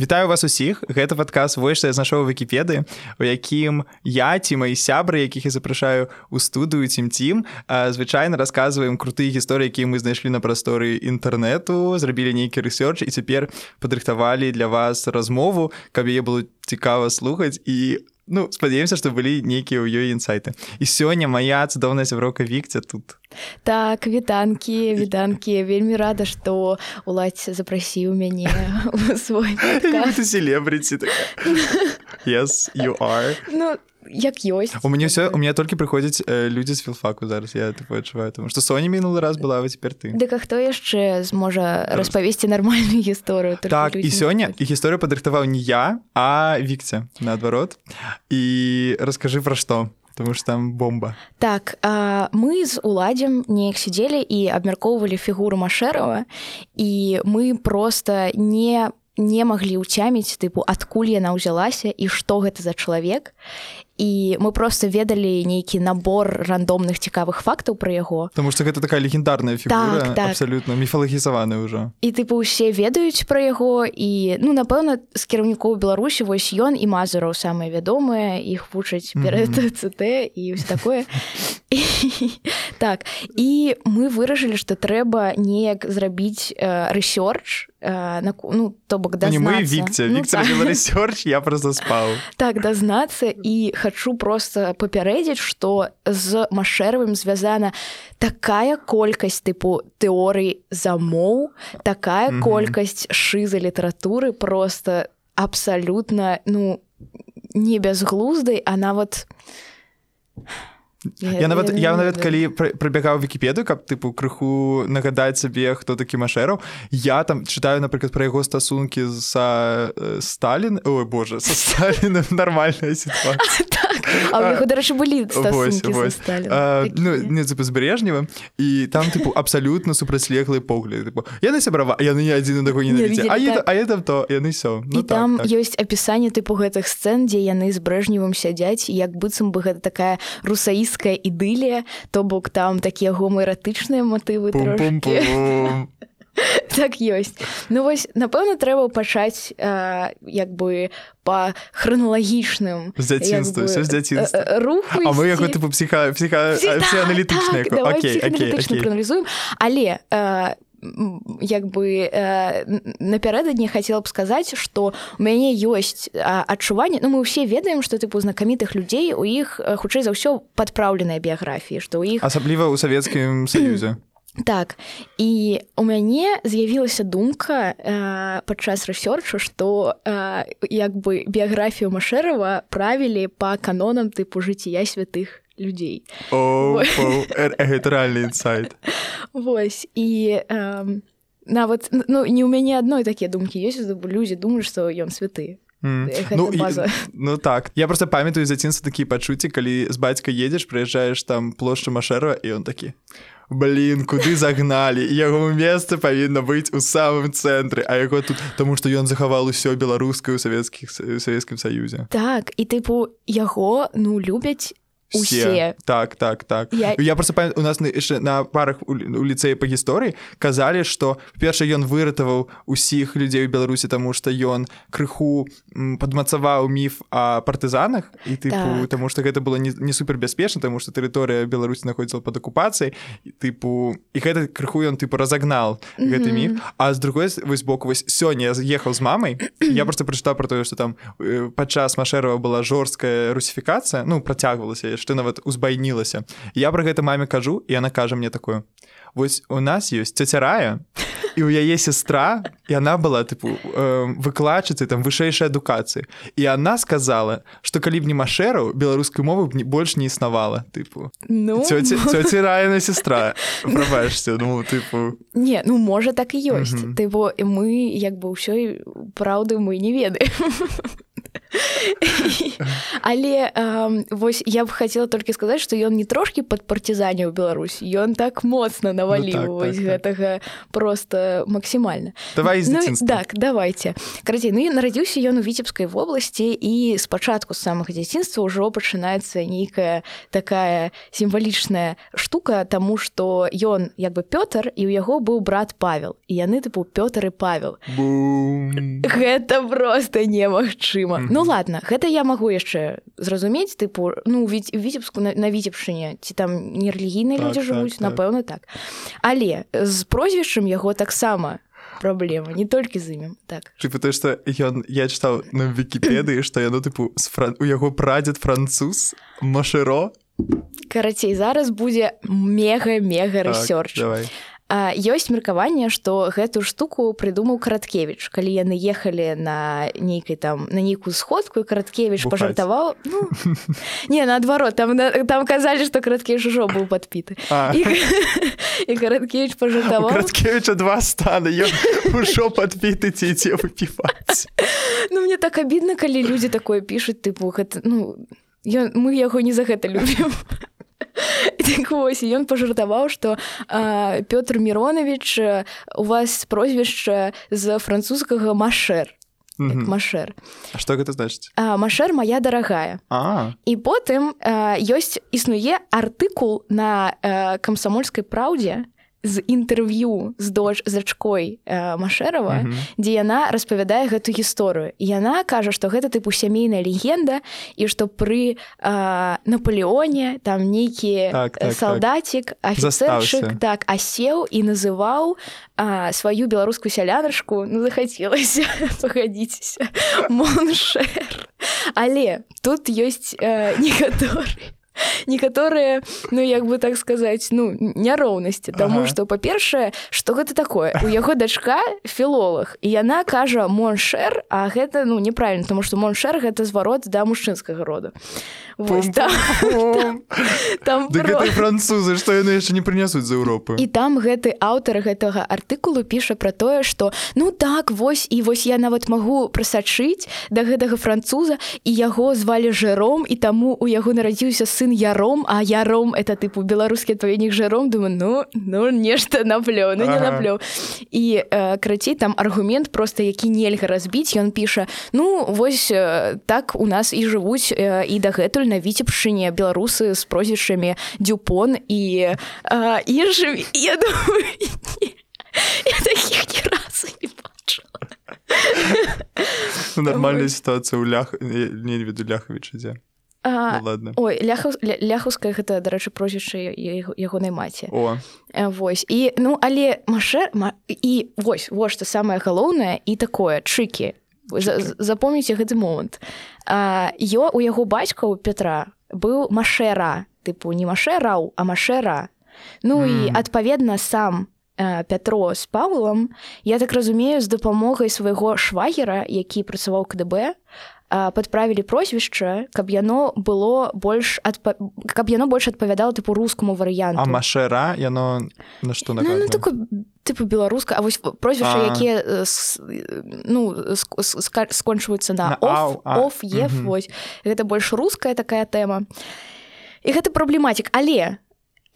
Вітаю вас усіх. Гэта падказ вось што я знайшоў вікіпедыі у якім я ці мои сябры якіх я запрашаю у студыю цім цім звычайна расказваем крутыя гісторыі якія мы знайшлі на прасторы інтэрнэту зрабілі нейкі рэсёрч і цяпер падрыхтавалі для вас размову каб яе было цікава слухаць і у Ну спадзяемся што былі нейкія ў ёй інсайты і сёння моя цудоўная сяброўка вікця тут. Так вітанкі вітанкі вельмі рада што уладзь запрасіў мяне свой селебрыці yes, you are. Ну як ёсць у мяне все у меня толькі прыходзяць э, людзі з філфаку зараз я адчуваю тому что Соня мінулы раз была вы цяпер ты. Дык а хто яшчэ зможа распавесці нармальную гісторыю так і сёння і гісторыю падрыхтаваў не я а вікця наадварот і раскажы пра што Потому что там бомба. Так а, мы з уладзем неяк сядзелі і абмяркоўвалі фігуру машэрова і мы просто не не маглі ўцяміць тыпу адкуль яна ўзялася і што гэта за чалавек і мы просто ведалі нейкі набор рандомных цікавых фактаў пра яго Таму что гэта такая легендарная фігура так, так. абсалютна міфалагізаваны ўжо і тыпу усе ведаюць пра яго і ну напэўна з кіраўнікоў беларусі вось ён і мазураў самыя вядомыя іх вучаць перед mm -hmm. цт і ўсё такое так і мы вырашылі што трэба неяк зрабіць э, рэсёрч э, на ну то бок да мы вікця ну, так. рэсёрч я просто спаў так дазнацца і хачу просто папярэдзіць што з машэравым звязана такая колькасць тыпу тэорый замоў такая mm -hmm. колькасць шыза літаратуры просто абсалютна ну не бязглуздай а нават я нават я нават калі прыбягаў вікіпеду каб тыпу крыху нагадаць сабе хто такі машэраў я там чытаю напрыклад пра яго стасункі са сталін ой Боже са сталіным нармальная сітуацыя дарэчы былі ну, не з брежнева і там тыпу абсалютна супрацьлеглы погляд яны сябрава яны не адзін таго не а там то яны все ну, там ёсць апісанне тыпу гэтых сцэн дзе яны з брэжневым сядзяць як быццам бы гэта такая русаістская ідылія то бок там такія гомаэратычныя матывы так ёсць. Ну вось напэўна трэба пачаць э, як бы по храналагічным руху мы яго тыпу псіха псіхааналітычна аналізуем але э, як бы э, напярэдадні хацела б сказаць што у мяне ёсць адчуванне Ну мы ўсе ведаем што тыпу знакамітых людзей у іх хутчэй за ўсё падпраўленыя біяграфіі што ў іх асабліва ў савецкім саюзе Так і у мяне з'явілася думка э, падчас рэсёрчу, што э, як бы біяграфію Машэрава правілі па канонам тыпу жыцця святых людзей. гэта рэальны інсайт. Вось і э, нават ну, не ў мяне адной такія думкі ёсць людзі думаюць, што ён святы. Mm. Ну, і, ну так я просто памятаю дзяцінства такі пачуцці калі з бацька едзеш прыязджаеш там плошчу машэра і он такі блин куды загналі? Яго месца павінна быць у самым цэнтры а яго тут тому что ён захавал усё беларускае у савецкіх савецкім саюзе так і тыпу яго ну любяць усе. Так так так. Я, я просто памят, у нас яшчэ на парах у, у ліцэі па гісторыі казалі што перша ён выратаваў усіх людзей у беларусі тому что ён крыху падмацаваў міф о партызанах і тыпу так. тому что гэта было не, не супербяспечна тому что тэрыторыя беларусі находзіла под акупацыяй тыпу і гэта крыху ён тыпу разогнал mm -hmm. гэты міф а з другой вось боку вось сёння я з'ехаў з мамай я просто прачытаў про тое что там падчас машэрова была жорсткая русіфікацыя ну працягвалася што нават узбайнілася я пра гэта маме кажу і она кажа мне такую. Вось у нас ёсць цяцярая і у яе сестра і она была тыпу э, выкладчыцай там вышэйшай адукацыі. І она сказала что калі б не машэру беларускай мовы б не больш не існавала тыпу ну. Цёцераяна сестра прабачся ну тыпу. Не ну можа так і ёсць. Ты бо і мы як бы ўсёй праўды мы не ведаем але э, вось я б хацела толькі сказаць што ён не трошкі пад партызаняў Беларусь ён так моцна наваліў ну, так, так, гэтага так. просто максімальна. Давай ну, так давайте карацей ну нарадзіўся ён у віцебскай вобласці і спачатку з самых дзяцінства ўжо пачынаецца нейкая такая сімвалічная штука тому что ён як бы Пётр і ў яго быў брат павел. І яны тыпу Пётр і павел. Гэта просто немагчыма mm -hmm. ну ладно гэта я магу яшчэ зразумець тыпу ну ведь віцебску на, на віцебшыне ці там не рэлігійныя так, людзі так, жывуць так, напэўна так. але з прозвішчам яго таксама праблема не толькі з імем так. Типа то что ён я чытаў на вкіпедыі што яно тыпу фран... у яго прадзед француз машыро карацей зараз будзе мега мега так, ёсць меркаванне што гэтую штуку прыдумаў караткевич калі яны ехалі на нейкай там на нейкую сходку караткевич пажартаваў ну, не наадварот там там казалі што караткевич ужо быў падпіты. І караткевич пажартаваў. Караткевича два станы ўжо падпіты ці ці выпіваць ну мне так абідна калі людзі такое пішуць тыпу гэта ну я, мы яго не за гэта любім так вось ён пажартаваў што Пётр миронович у вас прозвішча з французскага машэр машэр что гэта значыць машэр моя дарагая і потым ёсць існуе артыкул на камсамольскай праўдзе з інтэрв'ю з дож зачкой э, машэрава mm -hmm. дзе яна распавядае гэту гісторыю яна кажа што гэта тыпу сямейная легенда і што пры э, наполеоне там нейкі так, так, салдацік так. офіцерчык так асеў і называў э, сваю беларускую сялянашку ну захацелася пагадзіцеся але тут ёсць э, некаторы некаторыя ну як бы так сказаць ну няроўнасці Таму ага. што па-першае што гэта такое? У яго дачка філолог і яна кажа моншэр а гэта ну неправільна тому што моншэр гэта зварот да мужчынскага рода там французы што яны яшчэ не прынясуць з Еўропы і там гэты аўтар гэтага артыкулу піша пра тое што ну так вось і вось я нават магу прасачыць да гэтага француза і яго звалі жэром і таму у яго нарадзіўся сын яром а яром это тыпу беларускі твоенік жэром думаю ну ну нешта наплё ну не наплё і э, крацей там аргумент просто які нельга разбіць. Ён піша ну вось э, так у нас і жывуць э, і дагэтуль на віцебшыне беларусы з прозвішчамі дюпон і іншым я нормальная сітуацыя ў лях не веду ляхавіча дзе А, ну, ладно. ой ляхаў, ля, ляхаўская гэта дарэчы прозвішча ягонай маці О. вось. І ну але маше ма, і вось вось што самае галоўнае і такое чыкі запомніце гэты момант. Ё у яго бацька у Петра быў машэра. Тыпу не машэраў а машэра. Ну mm. і адпаведна сам Пятро з паулам я так разумею з дапамогай свайго швагера які працаваў КДБ падправілі прозвішча каб яно было больш адпа... каб яно больш адпавядала тыпу рускаму варыянту а машэра яно на што ну, ну, такой тыпу беларуска А вось прозвішча якія ну скончваюцца на оф еф вось. Гэта больш руская такая тэма. І гэта праблематик але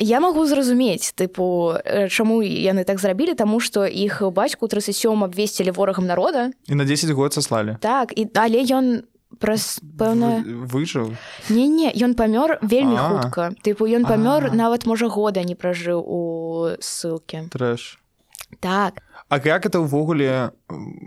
Я магу зразумець тыпу чаму яны так зрабілі таму што іх бацьку 37 абвесцілі ворагам народа. І на 10 год саслалі. Так і але ён праз пэўна выжыў? Не не ён памёр вельмі хутка. Тыпу ён памёр нават можа года не пражыў у ссылке трэш. Так А як это ўвогуле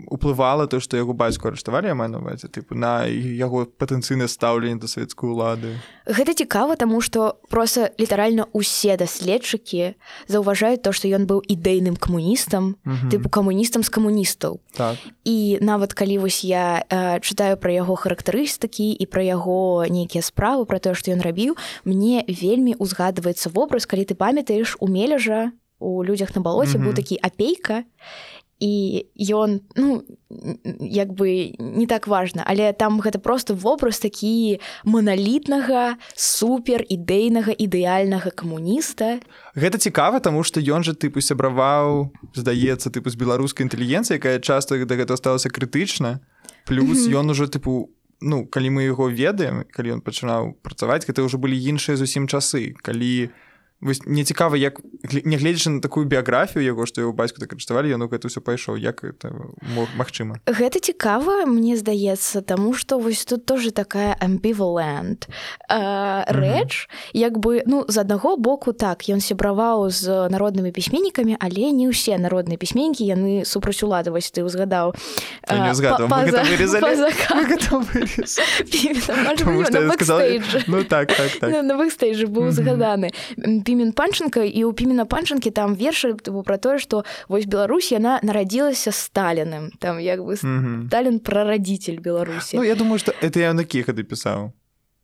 уплывала то што яго бацьку арыштавалі я мануваце тыпу на яго патэнцыйнае стаўленне да савецкай улады Гэта цікава таму што проста літаральна усе даследчыкі заўважаюць то што ён быў ідэйным камуністам тыпу камуністам з камуністаў. Так. і нават калі вось я э, чытаю пра яго характарыстыкі і пра яго нейкія справы пра тое што ён рабіў мне вельмі узгадваецца вобраз калі ты памятаеш у мележа у людзях на балоце mm -hmm. быў такі апейка і ён ну як бы не так важна але там гэта просто вобраз такі маналітнага супер ідэйнага ідэальнага камуніста. Гэта цікава таму што ён жа тыпу сябраваў здаецца тыпу з беларускай інтэлігенцыі якая часта да гэта сталася крытычна. Плюс ён ужо тыпу ну калі мы яго ведаем калі ён пачынаў працаваць гэта ўжо былі іншыя зусім часы. Калі вось мне цікава як нягледзячы на такую біяграфію яго што его бацьку так рыштавалі яно гэта ўсё пайшоў. Як это магчыма? Гэта цікава мне здаецца таму што вось тут тоже такая амбівалент рэч як бы ну з аднаго боку так ён сябраваў з народнымі пісьменнікамі але не ўсе народныя пісьменнікі яны супраць улады вось ты ўзгадаў новых стейджы быў згаданы пімен панчынка і ў пімена панчынкі там вершы пра тое што вось Беларусь яна нарадзілася сталіным там як бы сталін прарадзіцель Беларусі ну, я думаю что это я на кіхады пісаў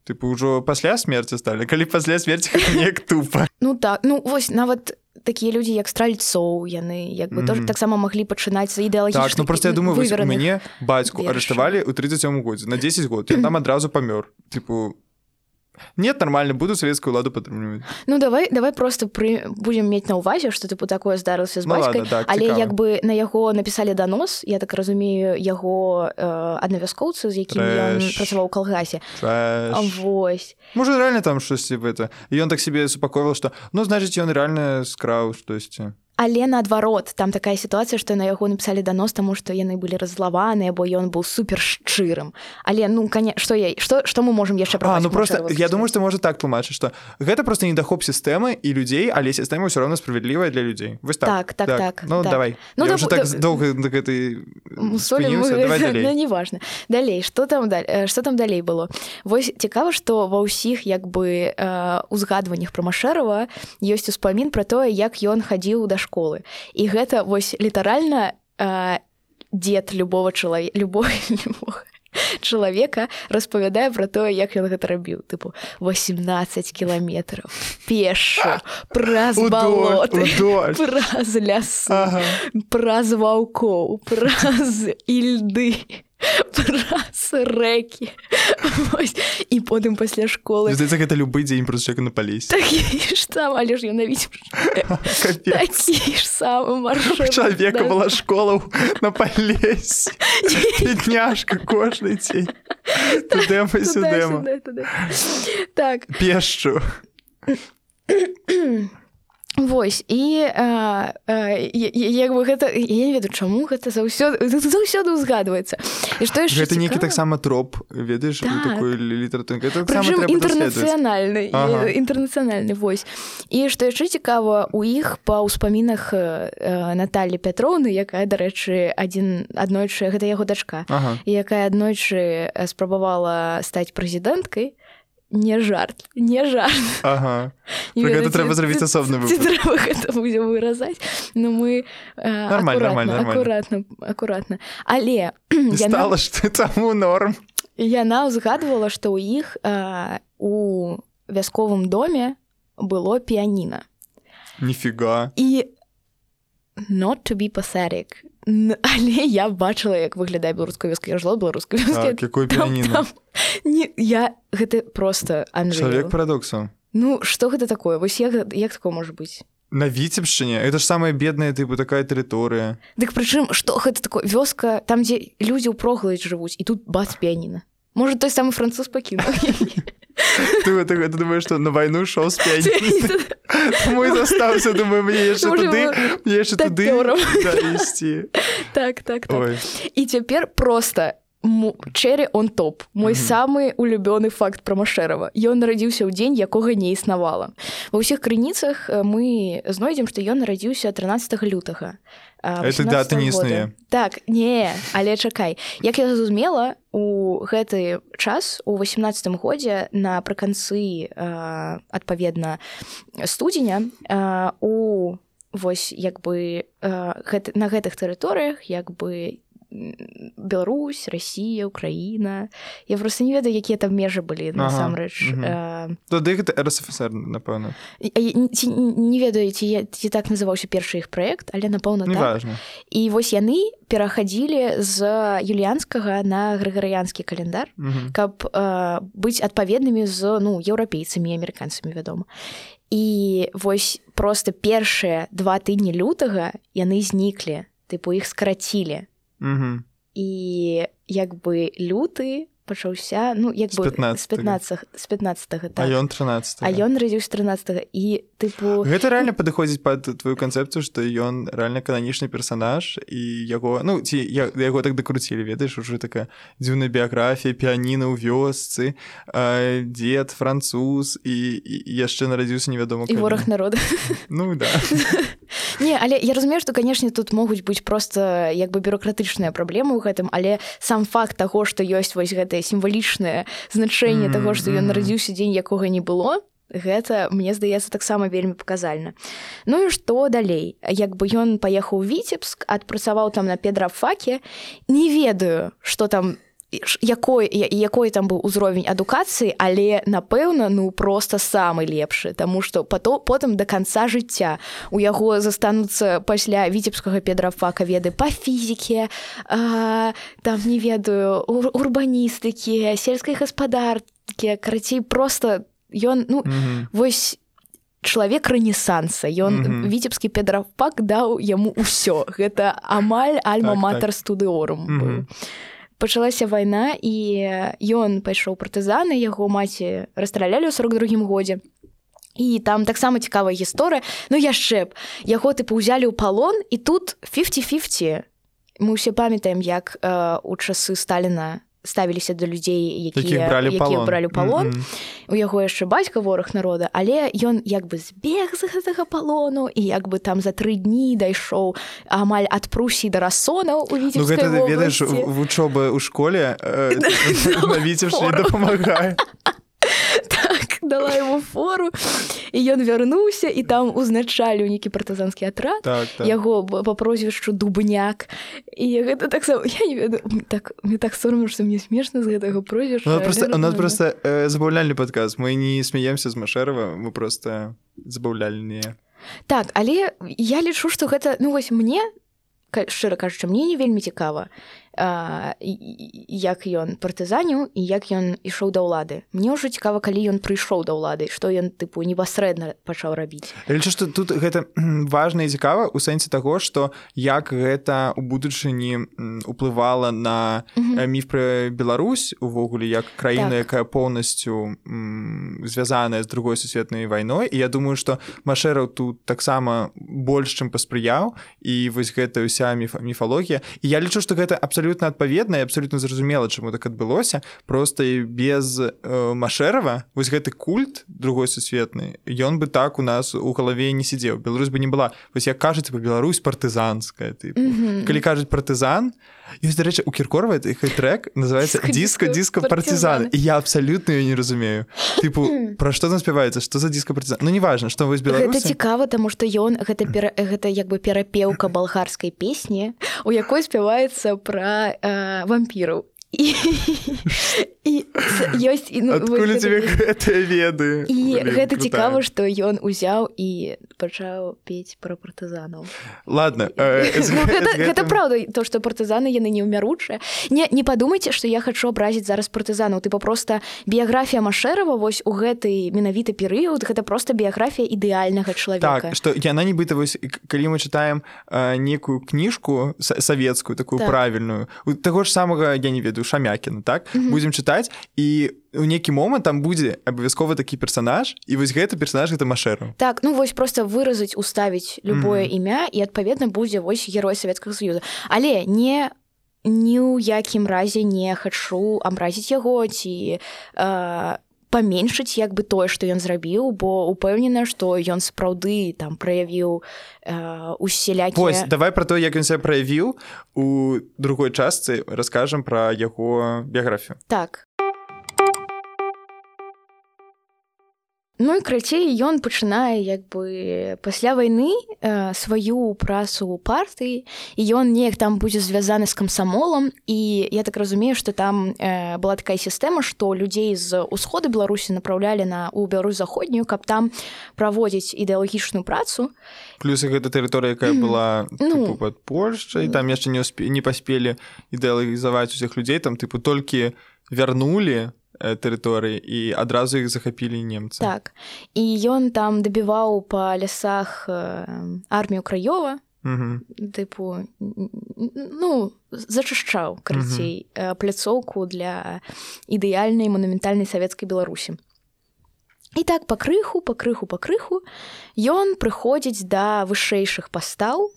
тыпу ўжо пасля смерти сталі калі пасля смерти неяк тупа ну так ну вось нават такія людзі як стральцоў яны як бы mm -hmm. тоже таксама маглі пачынаць за ідэалагічна так, ну просто я думаю мяне бацьку арыштавалі ў 37 годзе на 10 год там адразу памёр тыпу нет нормально буду советскую ладу падтрымліваць ну давай давай просто пры будем мець на увазе что тыпу такое здарылася з ну, бацькай так, але цікава. як бы на яго напісалі данос я так разумею яго э, аднавяскоўцы з якім працаваў калгасе. Вось. Можа реально там штосьці это. Ён так себе супаковал что ну значит ён реально скраў штосьці але наадварот там такая сітуацыя што на яго напісалі данос таму што яны былі раззлаваныя бо ён быў супер шчырым але ну каня што я што што мы можемм яшчэ пра ну просто я думаю што можа так тлумачыць што гэта просто недахоп сістэмы і людзей але сістэма ўсё роўна справядлівая для людзей вось так. Так так, так. ну так. давай. Ну да, так да, доўга на гэтай неважна далей. что там что там далей было? Вось цікава што ва ўсіх як бы узгадваннях пра машэрава ёсць успамін пра тое як ён хадзіў да школы школы. І гэта вось літаральна э, дзед любого чалавека любого чалавека распавядае пра тое як ён гэта рабіў. Тыпу 18 кіламетраў пеша праз балот праз ляс ага. праз ваўкоў праз ільды праз рэкі і потым пасля школы здаецца гэта любы дзень праз чека на палесь так, там але ж ён навіць самы чалавека была школа на палесь дняшка кожны дзень так. Пешчу Вось і а, а, як бы гэта я не ведаю чаму гэта заўсёды заўсёды ўзгадваецца і што яшчэ гэта нейкі таксама троп ведаеш так. літаратуры інтэрнацыянальны ага. інтэрнацыянальны вось і што яшчэ цікава у іх па ўспамінах Наталі Пятроўны якая дарэчы адзін аднойчы гэта яго дачка ага. якая аднойчы спрабавала стаць прэзідэнткай не жарт не жарт. Ага. гэта трэба зрабіць асобны будзе выразаць но мы акуратна акуратна але яна таму норм. Яна ўзгадвала што ў іх у вясковым доме было піяніна ніфіга і not to be pathetic але я бачыла як выглядае беларуская вёска я жыла беларускай я гэта просто чалавек парадоксаў Ну што гэта такое? Вось як, як такое можа быць на віцебшчыне это ж самая бедная тыпу такая тэрыторыя Дык прычым што гэта такое? Вёска там дзе людзі ў проглаць жывуць і тут бац піяніна можа той самы француз пакінуў ты, ты, ты думаешь что на войну шоу спять мой застаўся думаю мне яшчэ туды яшчэ туды ісці так так і цяпер просто чэрі он топ мой самы улюбёны факт пра машэрава ён нарадзіўся ў дзень якога не існавала. Ва ўсіх крыніцах мы знойдзем што ён нарадзіўся 13 лютага это дата не існуе так не але чакай. Як я зразумела у гэты час у 18 годзе напрыканцы адпаведна студзеня у вось як бы гэты, на гэтых тэрыторыях як бы Беларусь, Росія, Украіна. Я просто не ведаю, якія там межы былі насамрэч. Тады гэта РСФСР, напэўна. Не ведаю, ці, ці так называўся першы іх праект, але напэўна так. І вось яны перахадзілі з юліянскага на грыгарыянскі календар, каб э, быць адпаведнымі з ну, еўрапейцамі амерыканцамі, вядома. І вось проста першыя два тыдні лютага яны зніклі, тыпу іх скарацілі і як бы люты пачаўся ну як бы 15 з 15 так. а ён 13 а ён радзіўся 13 і тыпу гэта реально падыходзіць под твою канцэпцыю што ён рэальна кананічны персонаж і яго ну ці я яго так дакруцілі ведаеш уже такая дзіўная біяграфія піяніна ў вёсцы дзед француз і, і яшчэ нарадзіўся невядома і вораг народа. Ну да не але я разумею што канешне тут могуць быць просто як бы бюрократычныя праблемы ў гэтым але сам факт таго што ёсць вось гэтае сімвалічнае значэнне mm -hmm. таго што ён нарадзіўся дзень якога не было гэта мне здаецца таксама вельмі паказальна Ну і што далей як бы ён паехаў віцебск адпрацаваў там на педрафаке не ведаю что там якой якой там быў узровень адукацыі але напэўна ну просто самы лепшы Таму что пато потым до конца жыцця у яго застануцца пасля віцебскага педрафака веды по фізіке там не ведаю ур урбаністыкі сельскай гаспадаркі карацей просто ён ну mm -hmm. вось чалавек рэнесанса ён mm -hmm. віцебскі педрафак даў яму ўсё гэта амаль альма-матар так, так. студыорум mm -hmm пачалася вайна і ён пайшоў партызаны яго маці расстралялі ў 42 годзе. І там таксама цікавая гісторыя. Ну яшчэ б яго тыпу ўзялі ў палон і тут 50-50 мы ўсе памятаем як э, у часы сталіна ставіліся да людзей якія бралі якія бралі палон. Mm -hmm. у яго яшчэ бацька вораг народа але ён як бы збег з гэтага палону і як бы там за тры дні дайшоў амаль ад прусій да рассонаў у ну, ведаеш вучобы ў школе э, дапамагае дала ему фору і ён вярнуўся і там узначалі нейкі партызанскі атрад так, так. яго по прозвішчу дубняк і гэта так я не ведаю так мне так сорамно што мне смешна з гэтага прозвішча ну, просто у нас просто э, забаўляльны падказ. Мы не смяемся з машэрава мы просто забаўляльныя. Так але я лічу што гэта ну вось мне шчыра кажучы мне не вельмі цікава як ён партызаніў і як ён ішоў да ўлады. Мне ўжо цікава калі ён прыйшоў да ўлады што ён тыпу непасрэдна пачаў рабіць. Лічу што тут гэта важна і цікава у сэнсе таго што як гэта у будучыні уплывала на міф пра Беларусь увогуле як краіна так. якая поўнасцю звязаная з другой сусветнай вайной. І я думаю што машэраў тут таксама больш чым паспрыяў і вось гэта ўся міфа міфалогія. І я лічу што гэта абсолютно абсолютно адпаведна і абсолютно зразумела чаму так адбылося. Просто без э, машэрава вось гэты культ другой сусветны ён бы так у нас у галаве не сидзеў Беларусь бы не была вось як кажаце по Беларусь партызанская ты mm -hmm. калі кажуць партызан ёсць дарэчы у кіркорва трек называется диско диско партизан і я абсолютно не разумею. Тыпу пра што там спяваецца что за диско партизан? Ну неважно что вось Беларусь цікава тому что ён гэта пера, гэта як бы перапеўка балгарскай песні у якой спяваецца пра э, вампіраў і, і ёсць і ну, тебе гэтыя веды? І Блин, гэта цікава што ён узяў і пачаў пець пра партызанаў ладно э, ну, гэта, гэта праўда то што партызаны яны не ўмяручыя не не падумайце што я хачу абразіць зараз партызанаў ты папроста біяграфія машэрава вось у гэты менавіты перыяд гэта просто біяграфія ідэальнага чалавека так, што яна нібыта вось калі мы чытаем э, некую кніжку савецкую такую так. правільную у таго ж самага я не ведаю ведаю шамякіна так mm -hmm. будзем чытаць і у нейкі момант там будзе абавязкова такі персонаж і вось гэты персонаж гэта машэру так ну вось просто выразаць уставіць любое mm -hmm. імя і адпаведна будзе вось герой савецкага союза але не ні ў якім разе не хачу абразіць яго ці э, паменшыць як бы тое што ён зрабіў бо упэўнена што ён сапраўды там праявіў э, усялякі давай про то як ён себя праявіў у другой частцы раскажам пра яго біяграфію. Так Ну і крацей ён пачынае як бы пасля вайны э, сваю працу ў партыі і ён неяк там будзе звязаны з камсамолам і я так разумею што там э, была такая сістэма што людзей з усходу беларусі напраўлялі на у Беларусь заходнюю каб там праводзіць ідэалагічную працу. Плюс гэта тэрыторыя якая была ну, под Польшчай там яшчэ не ўспе не паспелі ідэалагізаваць усіх людзей там тыпу толькі вярнулі тэрыторыі і адразу іх захапілі немцы. Так. І ён там дабіваў па лясах э, армію краёва тыпу ну зачышчаў карацей пляцоўку для ідэальнай манументальнай савецкай беларусі і так па крыху па крыху па крыху ён прыходзіць да вышэйшых пастаў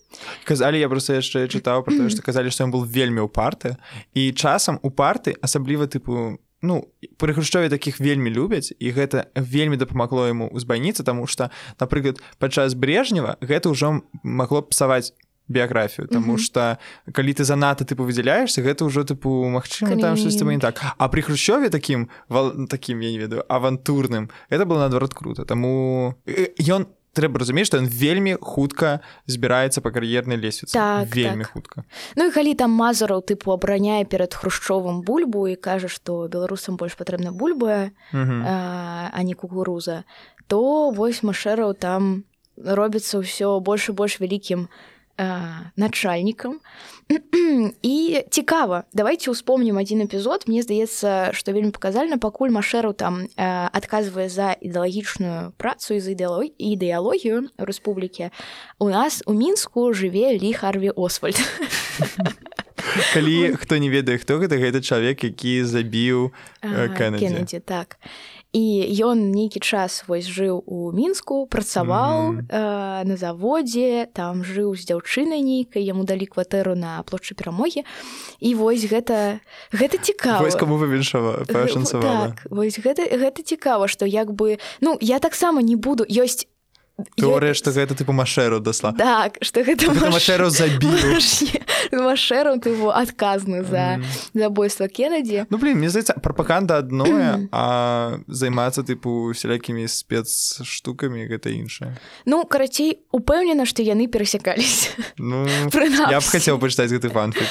казалі я просто яшчэ чытаў про што казалі што ён был вельмі ў парты і часам у парты асабліва тыпу ну пры хрушчове таких вельмі любяць і гэта вельмі дапамагло яму узбайніцца тому что напрыклад падчас брежнева гэта ўжо магло псаваць біяграфію тому что калі ты занадта тыпу выдзяляешься гэта ўжо тыпу Мачыма там штось не так. А при хрушчове таким вал... таким я не ведаю авантурным это было наадварот круто. Таму ён не трэба разумець што ён вельмі хутка збіраецца па кар'ернай лесвіцы так, вельмі так. хутка. Ну і калі там мазараў тыпу абараняе перад хрушчовым бульбу і кажа што беларусам больш патрэбна бульба а, а не кукуруза то вось машэраў там робіцца ўсё больш і больш вялікім начальнікам і цікава давайте успомнім один эпізод мне здаецца что вельмі паказальна пакуль машэру там адказвае за ідэалагічную працу з ідэалой ідэалогію рэспублікі у нас у мінску жыве лі харві освальд. Калі хто не ведае хто гэта гэта чалавек які забіў кеннеді так. і ён нейкі час вось жыў у мінску працаваў mm -hmm. э, на заводзе там жыў з дзяўчынай нейкай яму далі кватэру на плошчы перамогі і вось гэта гэта цікава. Кому вывіншава так, вось гэта гэта цікава што як бы ну я таксама не буду ёсць Тэорыя, што гэта тыпу машэру дасла. Так, што гэта машэру забіў. Машэру тыпу адказны за забойства Кеннеді. Ну блин, мне здаецца, прапаганда адное, а займацца тыпу сялякімі спецштукамі гэта іншае. Ну, карацей, упэўнена, што яны перасякаліся. Ну, я б хацеў пачытаць гэты фанфік.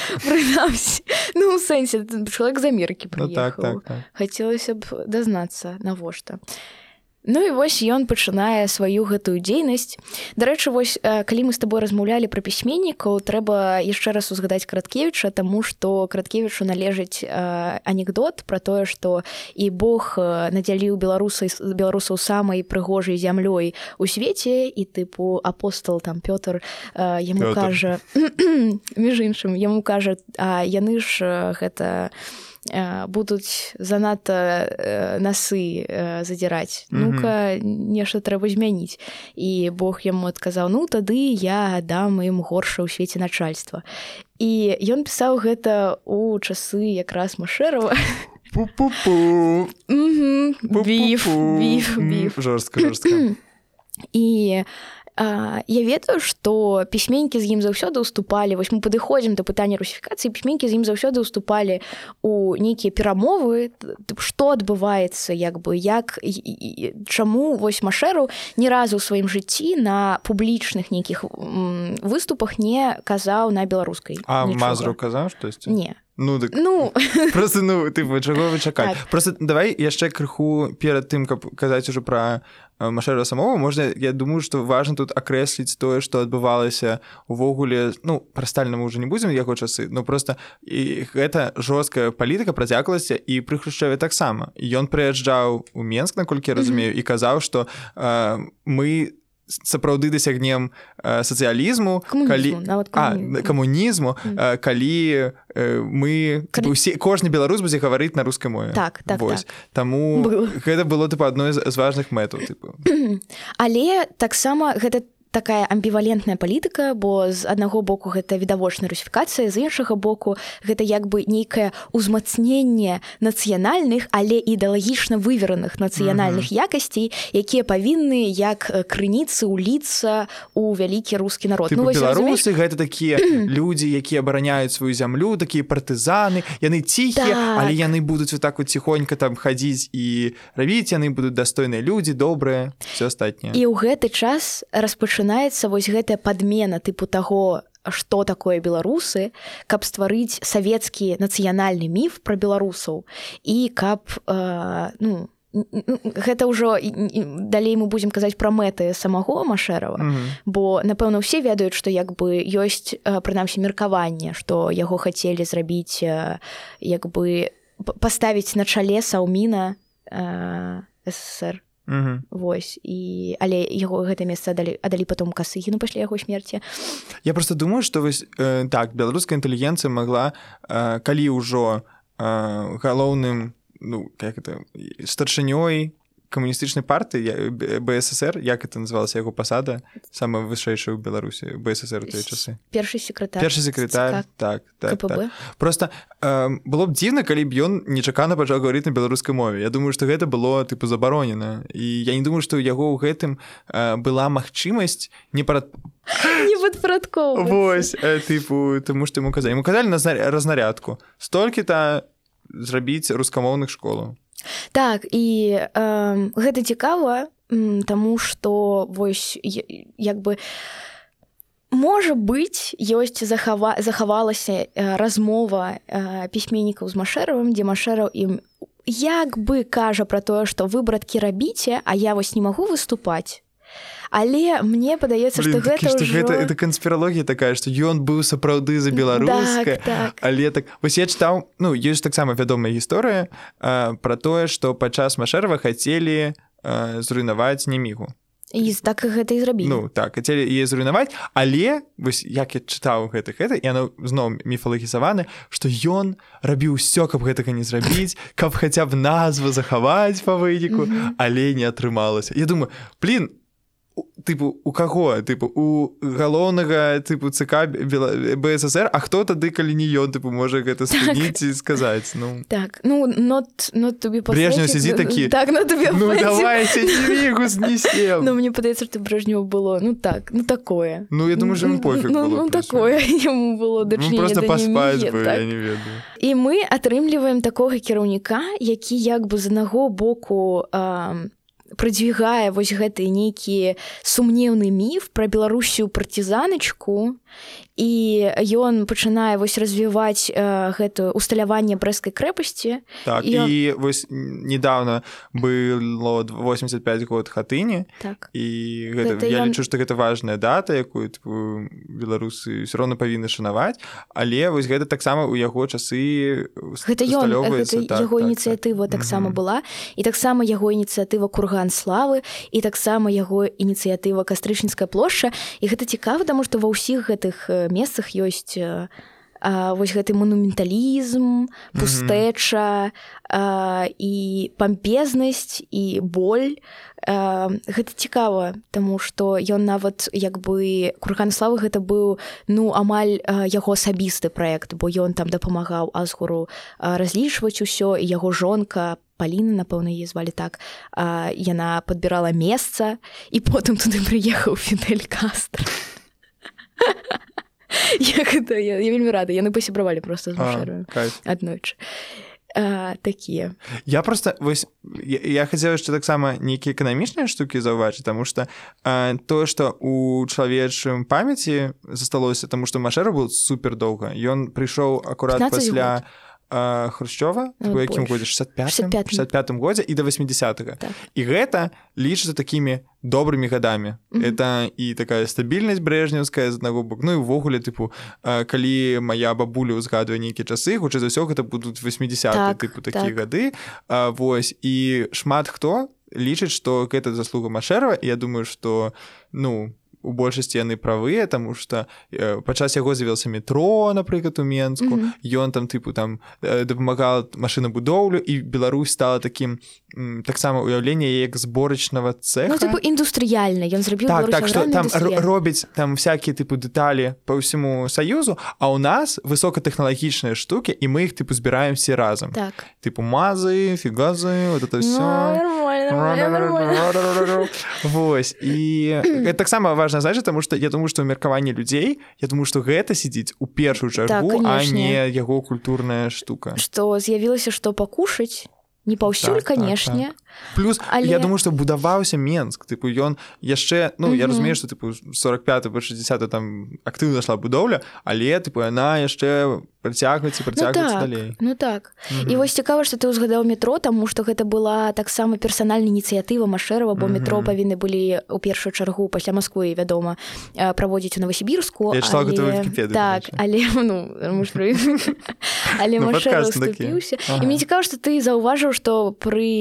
Ну, сэнсе, чалавек з Амерыкі. Ну, так, так, так. Хацелася б дазнацца, навошта. Ну і вось ён пачынае сваю гэтую дзейнасць. Дарэчы, вось калі мы з табой размаўлялі пра пісьменнікаў, трэба яшчэ раз узгадаць краткевіча, таму што краткевічу належыць анекдот пра тое, што і Бог надзяліў беларусы беларусаў самай прыгожай зямлёй у свеце і тыпу апостол там Пётр яму кажа між іншым яму кажа, а яны ж гэта будуць занадта насы задзіраць ну-ка нешта трэба змяніць і Бог яму адказаў ну тады я дам ім горша ў свеце начальства і ён пісаў гэта у часы якраз машэрова жорстка і я ведаю што пісьменькі з ім заўсёды ўступалі вось мы падыходзім да пытання русіфікацыі пісьменькі з ім заўсёды ўступалі у нейкія перамовы што адбываецца як бы як чаму вось машэру ні разу ў сваім жыцці на публічных нейкіх выступах не казаў на беларускай мазру казаў штосьці не Ну, так... ну... просто ну ты чаго вы чакаць так. просто давай яшчэ крыху перад тым каб казаць уже пра машэра самого можна я думаю что важно тут акрэсліць тое что адбывалася увогуле ну пра стальнаму уже не будзем яго часы но просто і гэта жорсткая палітыка працяклася і пры хрушчаве таксама ён прыязджаў у менск наколькі разумею і казаў что э, мы сапраўды дасягнем сацыялізму калі камунізму э, калі мы калі... усе кожны беларус будзе гаварыць на рускай мове так, так, так. таму гэта было тыпа адной з важных мэтаў але таксама гэта такая амбівалентная палітыка бо з аднаго боку гэта відавочная русіфікацыя з іншага боку гэта як бы нейкае ўзмацненне нацыянальных але ідэалагічна вывераных нацыянальных mm -hmm. якасцей якія павінны як крыніцы уліцца у вялікі рускі народ ну, беларусы разумееш? гэта такія людзі якія абараняюць сваю зямлю такія партызаны яны ціхія так. але яны будуць вот так вот ціхонька там хадзіць і рабіць яны будуць дастойныя людзі добрыя все астатніе і ў гэты час распачынаюць пачынаецца вось гэтая падмена тыпу таго што такое беларусы каб стварыць савецкі нацыянальны міф пра беларусаў і каб э, ну гэта ўжо далей мы будзем казаць пра мэты самого машэрава mm -hmm. бо напэўна усе ведаюць што як бы ёсць прынамсі меркаванне што яго хацелі зрабіць як бы паставіць на чале саўміна ссср Вось і але яго гэта месца аддалі аддалі потом касыгіну пасля яго смерці. Я просто думаю што вось э, так беларуская інтэлігенцыя магла э, калі ўжо э, галоўным ну как это старшынёй камуністычнай партыі бСр як это называлася яго пасада самая вышэйшая ў беларусі бСр тыя часы. Першы секретар першы секретар так, так, так. просто э, было б дзіўна калі б ён нечакана пачаў гаварыць на беларускай мове. Я думаю што гэта было тыпу забаронена і я не думаю што ў яго ў гэтым э, была магчымасць не пара непадпарадкова Вось э, тыпу таму што ему казалі ему казалі на разнарядку. Столькі-то зрабіць рускамоўных школаў так і э, гэта цікава таму што вось як бы можа быць ёсць захава захавалася размова пісьменнікаў з машэравым дзе машэраў ім як бы кажа пра тое што вы браткі рабіце а я вось не магу выступаць але мне падаецца што гэта ўжо... гэта это канспіралогія такая што ён быў сапраўды за беларускае так, так. але так вось я чытаў ну ёсць таксама вядомая гісторыя пра тое што падчас машэрва хацелі зруйнаваць немігу і так гэта і зрабіць ну так хацелі яе зруйнаваць але вось як я чытаў гэтых гэта яно зноў міфалагізаваны што ён рабіў усё каб гэтага не зрабіць каб хаця б назву захаваць па выніку але не атрымалася. Я думаю блин тыпу у каго тыпу у галоўнага тыпу ЦК бСр А хто тады калі не ён тыпу можа гэта спыніць так. і сказаць ну? Так ну not, not брежню сядзі такі так ну, ну, давай, ну мне падаецца ты брежню было ну так ну такое. Ну я думаю ну, пофиг ну, было, ну такое яму было ну, просто паспаць так. і мы атрымліваем такога кіраўніка які як бы з аднаго боку а, прадвігае вось гэты нейкі сумнеўны міф пра беларусію партизаначку і ён пачынае вось развіваць э, гэтую усталяванне брэскай крэпасці. Так, і, і вось недавно было 85 год хатыні. Так. і гэта, гэта я ён... лічу што гэта важная дата якую типу, беларусы все роўна павінны шанаваць. Але вось гэта таксама у яго часы гэта ён гэта так, яго так, ініцыятыва так, таксама так. была. І таксама яго ініцыятыва курган славы і таксама яго ініцыятыва кастрычніцкая плошча. І гэта цікава таму што ва ўсіх гэтых э, месцах ёсць а, вось гэты манументалізм пустэча а, і пампезнасць і боль. А, гэта цікава таму што ён нават як бы курган славы гэта быў ну амаль яго асабісты праект бо ён там дапамагаў асгуру разлічваць усё і яго жонка паліна напэўна яе звалі так а, яна падбірала месца і потым туды прыехаў фідель кастр як это я, я вельмі рада яны пасябравалі просто аднойчы такія я просто вось я, я хацеў яшчэ таксама нейкія эканамічныя штукі заўважыць тому что тое что у чалавечым памяці засталося тому что машера был супер доўга ён прыйшоў акурат пасля год хрущова ну, якім годзе 65 65 годзе і до 80 -го. так. і гэта лічыцца такімі добрымі гадамі. Mm -hmm. это і такая стабільнасць брежнеўская з аднаго бок ну і увогуле тыпу калі моя бабуля узгадвае нейкія часы хутчэй за ўсё гэта будуць 80 так, тыпу такія так. гады. А, вось і шмат хто лічыць што гэта заслуга машэрова я думаю что ну у большасці яны правыя тому что э, падчас яго з'явілася метро напрыклад у менску. Ён mm -hmm. там тыпу там э, дапамагал машынабудоўлю і Беларусь стала таким таксама уяўленне як зборачнага цеха ну, індустрыяльна. Ён зрабіў так, так что там робіць там всякие тыпу дэталі по ўсяму саюзу а у нас высокатэхналагічныя штуки і мы их тыпу збіраем все разам. Так. Тыпу мазы фігазы вот это все Вось і таксама важна значит тому что я думаю что меркаванне людзей я думаю что гэта сядзіць у першую чаргу так, а не яго культурная штука. Что з'явілася что пакушаць? Не паўсюль так, канешне так, так. Плюс Але... я думаю что будаваўся менск тыпу ён яшчэ ну mm -hmm. я разумею что тыпу 45 по 60 там актыўна шла будоўля але тыпу яна яшчэ працягваецца працягвацца ну, так, далей ну так mm -hmm. і вось цікава что ты ўзгадаў метро таму что гэта была таксама персанальная ініцыятыва машэрова бо mm -hmm. метро павінны былі у першую чаргу пасля Масквы вядома праводзіць у новосібірску але... так але ну, але ну, і мне цікава что ты заўважыў что пры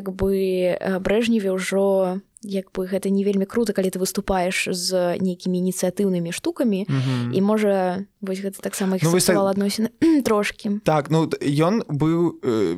як бы бы брэжневе ўжо як бы гэта не вельмі круто калі ты выступаеш з нейкімі ініцыятыўнымі штукамі mm -hmm. і можа вось гэта таксама ну, так... адносіны трошки так ну ён быў э,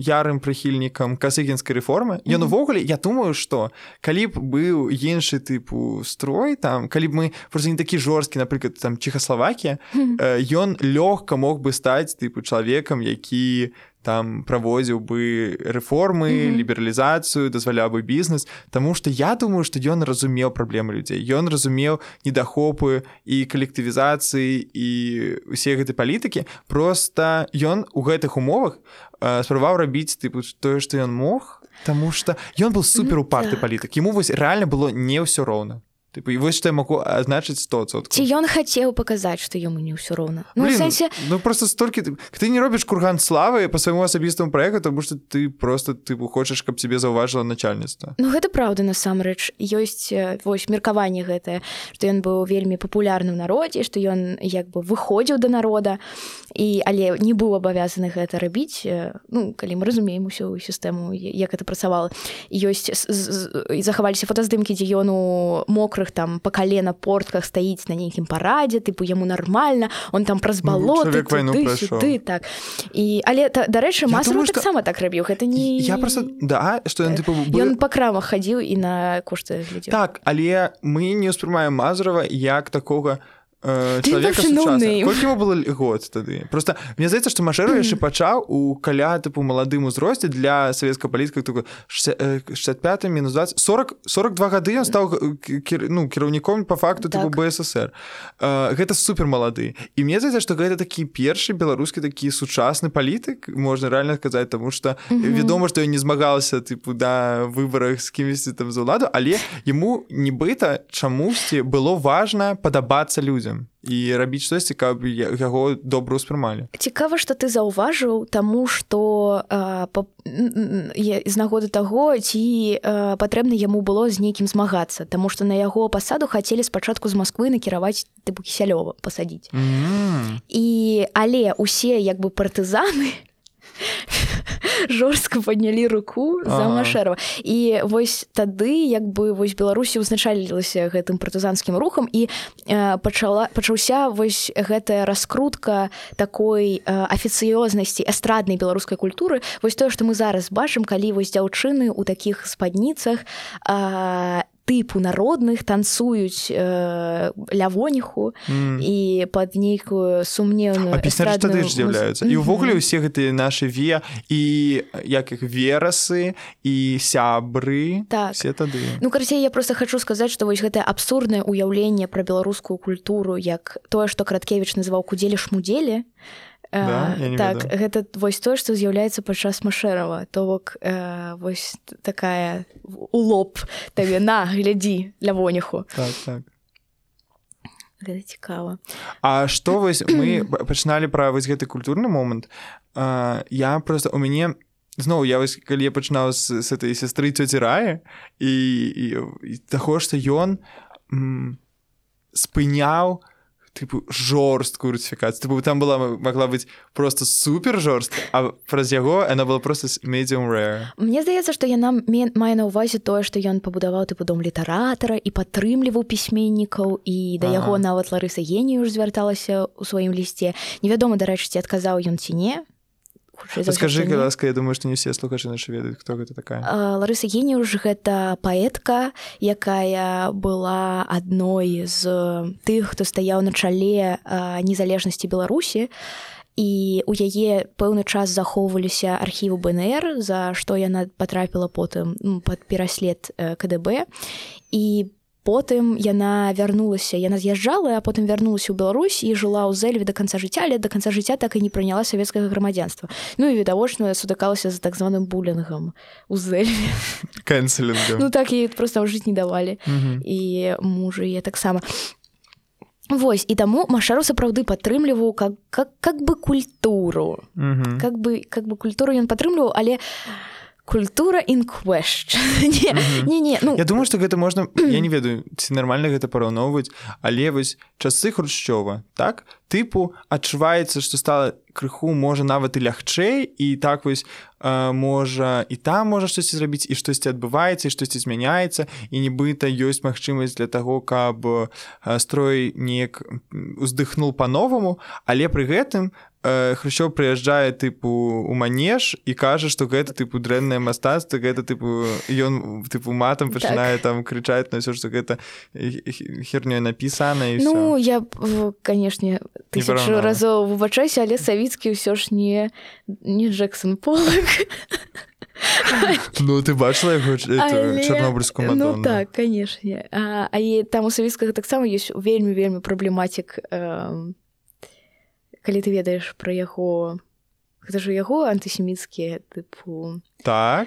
ярым прыхільнікам касыгінскай рэформы ён mm -hmm. увогуле я думаю что калі б быў іншы тыпу строй там калі б мы просто не такі жорсткі напрыклад там чехаславакія ён mm -hmm. э, лёгка мог бы стаць тыпу чалавекам які там там праводзіў бы рэформы mm -hmm. лібералізацыю дазваляў бы бізнес Таму что я думаю что ён разумеў праблемы людзей ён разумеў недахопы і калектывізацыі і усе гэтай палітыкі просто ён у гэтых умовах э, спрабаваў рабіць тыпу тое што ён мог Таму что ён был супер упарты mm -hmm. палітык ему вось реально было не ўсё роўна Типу, і вось што я могу азначыць 100 ці ён хацеў паказаць што яму не ўсё роўна ну, Блин, сэнсе... ну просто столькі ты не робіш курган славы по свайму асабістаму проекту тому что ты просто ты хочаш каб тебе заўважыла начальніцтва Ну гэта праўда насамрэч ёсць вось меркаванне гэтае што ён быў вельмі папулярным народзе што ён як бы выходзіў да народа. І але не быў абавязаны гэта рабіць ну калі мы разумеем усю сістэму як это працавала ёсць захаваліся фотаздымкі дзе ён у мокры мокрых там по колена портках стаіць на нейкім парадзе тыпу яму нормально он там праз балот ну, ты так. І але дарэчы мас таксама так рабіў гэта не я просто да что ён тыпу, бы... ён па крамах хадзіў і на кошты так але мы не ўспрымаем мазрова як такога у Э, чалавека ему было год тады просто мне здаецца што машэру яшчэ пачаў у каля тыпу маладым узросце для савецкай палітыка 65 мінус 20 40 42 гады ён стаў ну кіраўніком по факту так. бСр гэта супер малады і мне здаецца што гэта такі першы беларускі такі сучасны палітык можна реально сказаць тому что вядома што я не змагалася тыпу да выбарах з кімсьці там за ўладу але яму нібыта чамусьці было важна падабацца людзям людзям і рабіць штосьці каб яго добра ўспрымалі цікава што ты заўважыў таму што з нагоды таго ці а, патрэбна яму было з нейкім змагацца Таму што на яго пасаду хацелі спачатку з Масквы накіраваць тыпу кісялёва пасадзіць. Mm -hmm. і але усе як бы партызаны жорстка паднялі руку за машэрова і вось тады як бы вось беларусі ўзначалілася гэтым партызанскім рухам і э, пачала пачаўся вось гэтая раскрутка такой э, афіцыёзнасці эстраднай беларускай культуры. Вось тое што мы зараз бачым калі вось дзяўчыны ў такіх спадніцах тыпу народных танцуюць э, лявоніху mm. і под нейкую сумневную тады з'яўляюцца і ўвогуле ўсе гэтыя нашы ве і як іх верасы і сябры так. все тады ну карцей я просто хочу сказаць что вось гэтае абсурднае ўяўленне пра беларускую культуру як тое што краткевич называў кудзелі шмудзелі то Да? так веду. гэта вось тое што з'яўляецца падчас машэрава то бок э, вось такая у лоб табе на глядзі для воніху так, так. цікава А што вось мы пачыналі пра вось гэты культурны момант э, я просто у мяне зноў я вось калі я пачынаў з, з этой сястры цёці рае і, і, і таго што ён спыняў у тыпу жорсткую ратыфікацыю тыпу, там была могла быць просто супер жорстка а праз яго она была просто медиум rare. Мне здаецца што яна мае на ўвазе тое што ён пабудаваў тыпу дом літаратара і падтрымліваў пісьменнікаў і да ага. яго нават ларыса генію ж звярталася ў сваім лісце невядома дарэчы ці адказаў ён ці не скажи ласка я думаю что не все слухачы нашы ведаюць хто гэта такая. Ларыса генніюж гэта паэтка якая была адной з тых хто стаяў на чале незалежнасці беларусі і у яе пэўны час захоўваліся архіву бнр за што яна потрапіла потым под пераслед кДб і по потым яна вярнулася яна з'язджала а потым вярнулася ў Беларусь і жыла ў зэльве до конца жыцця але до конца жыцця так і не прыняла савецкага грамадзянства. Ну і відавочна сутыкалася за так званым булінгам у зэльве. Ну так і просто жыць не давалі. І мужа я таксама. Вось і таму машару сапраўды падтрымліваў как, как, как бы культуру. Как бы как бы культуру ён падтрымліваў але культура in question не, не, не, ну... Я думаю что гэта можна я не ведаю ці нармальна гэта параўноўваць але вось часы хрушчова так? Тыпу адчуваецца што стала крыху можа нават і лягчэй і так вось э, можа і там можа штосьці зрабіць і штосьці адбываецца і штосьці змяняецца і нібыта ёсць магчымасць для таго каб э, строй неяк уздыхнул по-новаму але пры гэтым э, хрущёў прыязджае тыпу у манеж і кажа што гэта тыпу дрэннае мастацтва гэта тыпу ён тыпу матам пачынае так. там крычаць на ўсё што гэта хернёй напісана і ну я канешне тысячу разоў выбачайся але савіцкі ўсё ж не не Джексон полак Ну ты бачыла яго чарнобыльскую Ну так канешне а, а там у савіцкага таксама ёсць вельмі вельмі праблематик э, калі ты ведаеш пра яго гэта ж у яго антысеміцкія тыпу так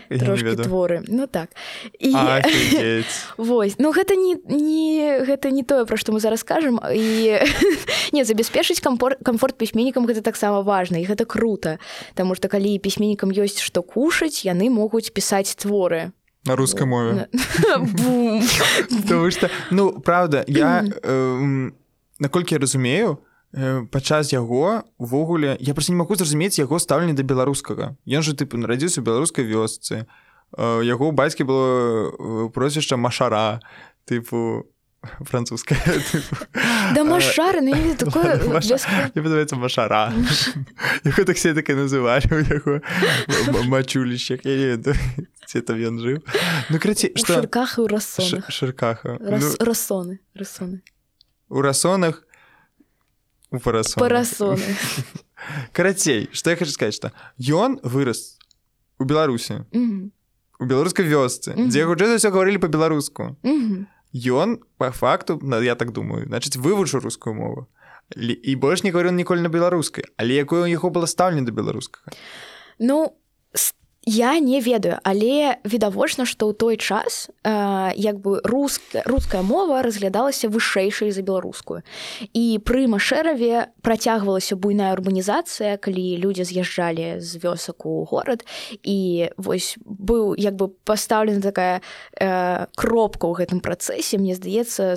творы. Ну так. І Вось. Ну гэта не не гэта не тое пра што мы зараз скажам. І не забяспечыць камфорт камфорт пісьменнікам гэта таксама важна і гэта круто Таму што калі пісьменнікам ёсць што кушаць яны могуць пісаць творы. На рускай мове. Ну правда я наколькі я разумею падчас яго увогуле я просто не магу зразумець яго стаўленне да беларускага. Ён же тыпу нарадзіўся беларускай вёсцы. Яго бацькі было прозвішча машара тыпу французская да машары падаецца машара. Так все так і называлі у яго мачулішчах ці там ён жыў ну краці што шыркаха шыркаха рассоны. Рассоны у расонах у парасоны. парасоны. карацей что я хочу сказать что ён вырос у беларусі у беларускай вёсцы. Дзе хутчэй все гаварылі по-беларуску ён по факту я так думаю значит вывучу рускую мову. І больш не говорю ніколі на беларускай але якое у яго было стаўленне да беларускага ну Я не ведаю, але відавочна, што ў той час э, як бы рус, руская мова разглядалася вышэйшай за беларускую. І пры машэраве працягвалася буйная урбанізацыя, калі людзі з'язджалі з вёсак у горад і вось быў як бы пастаўлена такая э, кропка ў гэтым працэсе, мне здаецца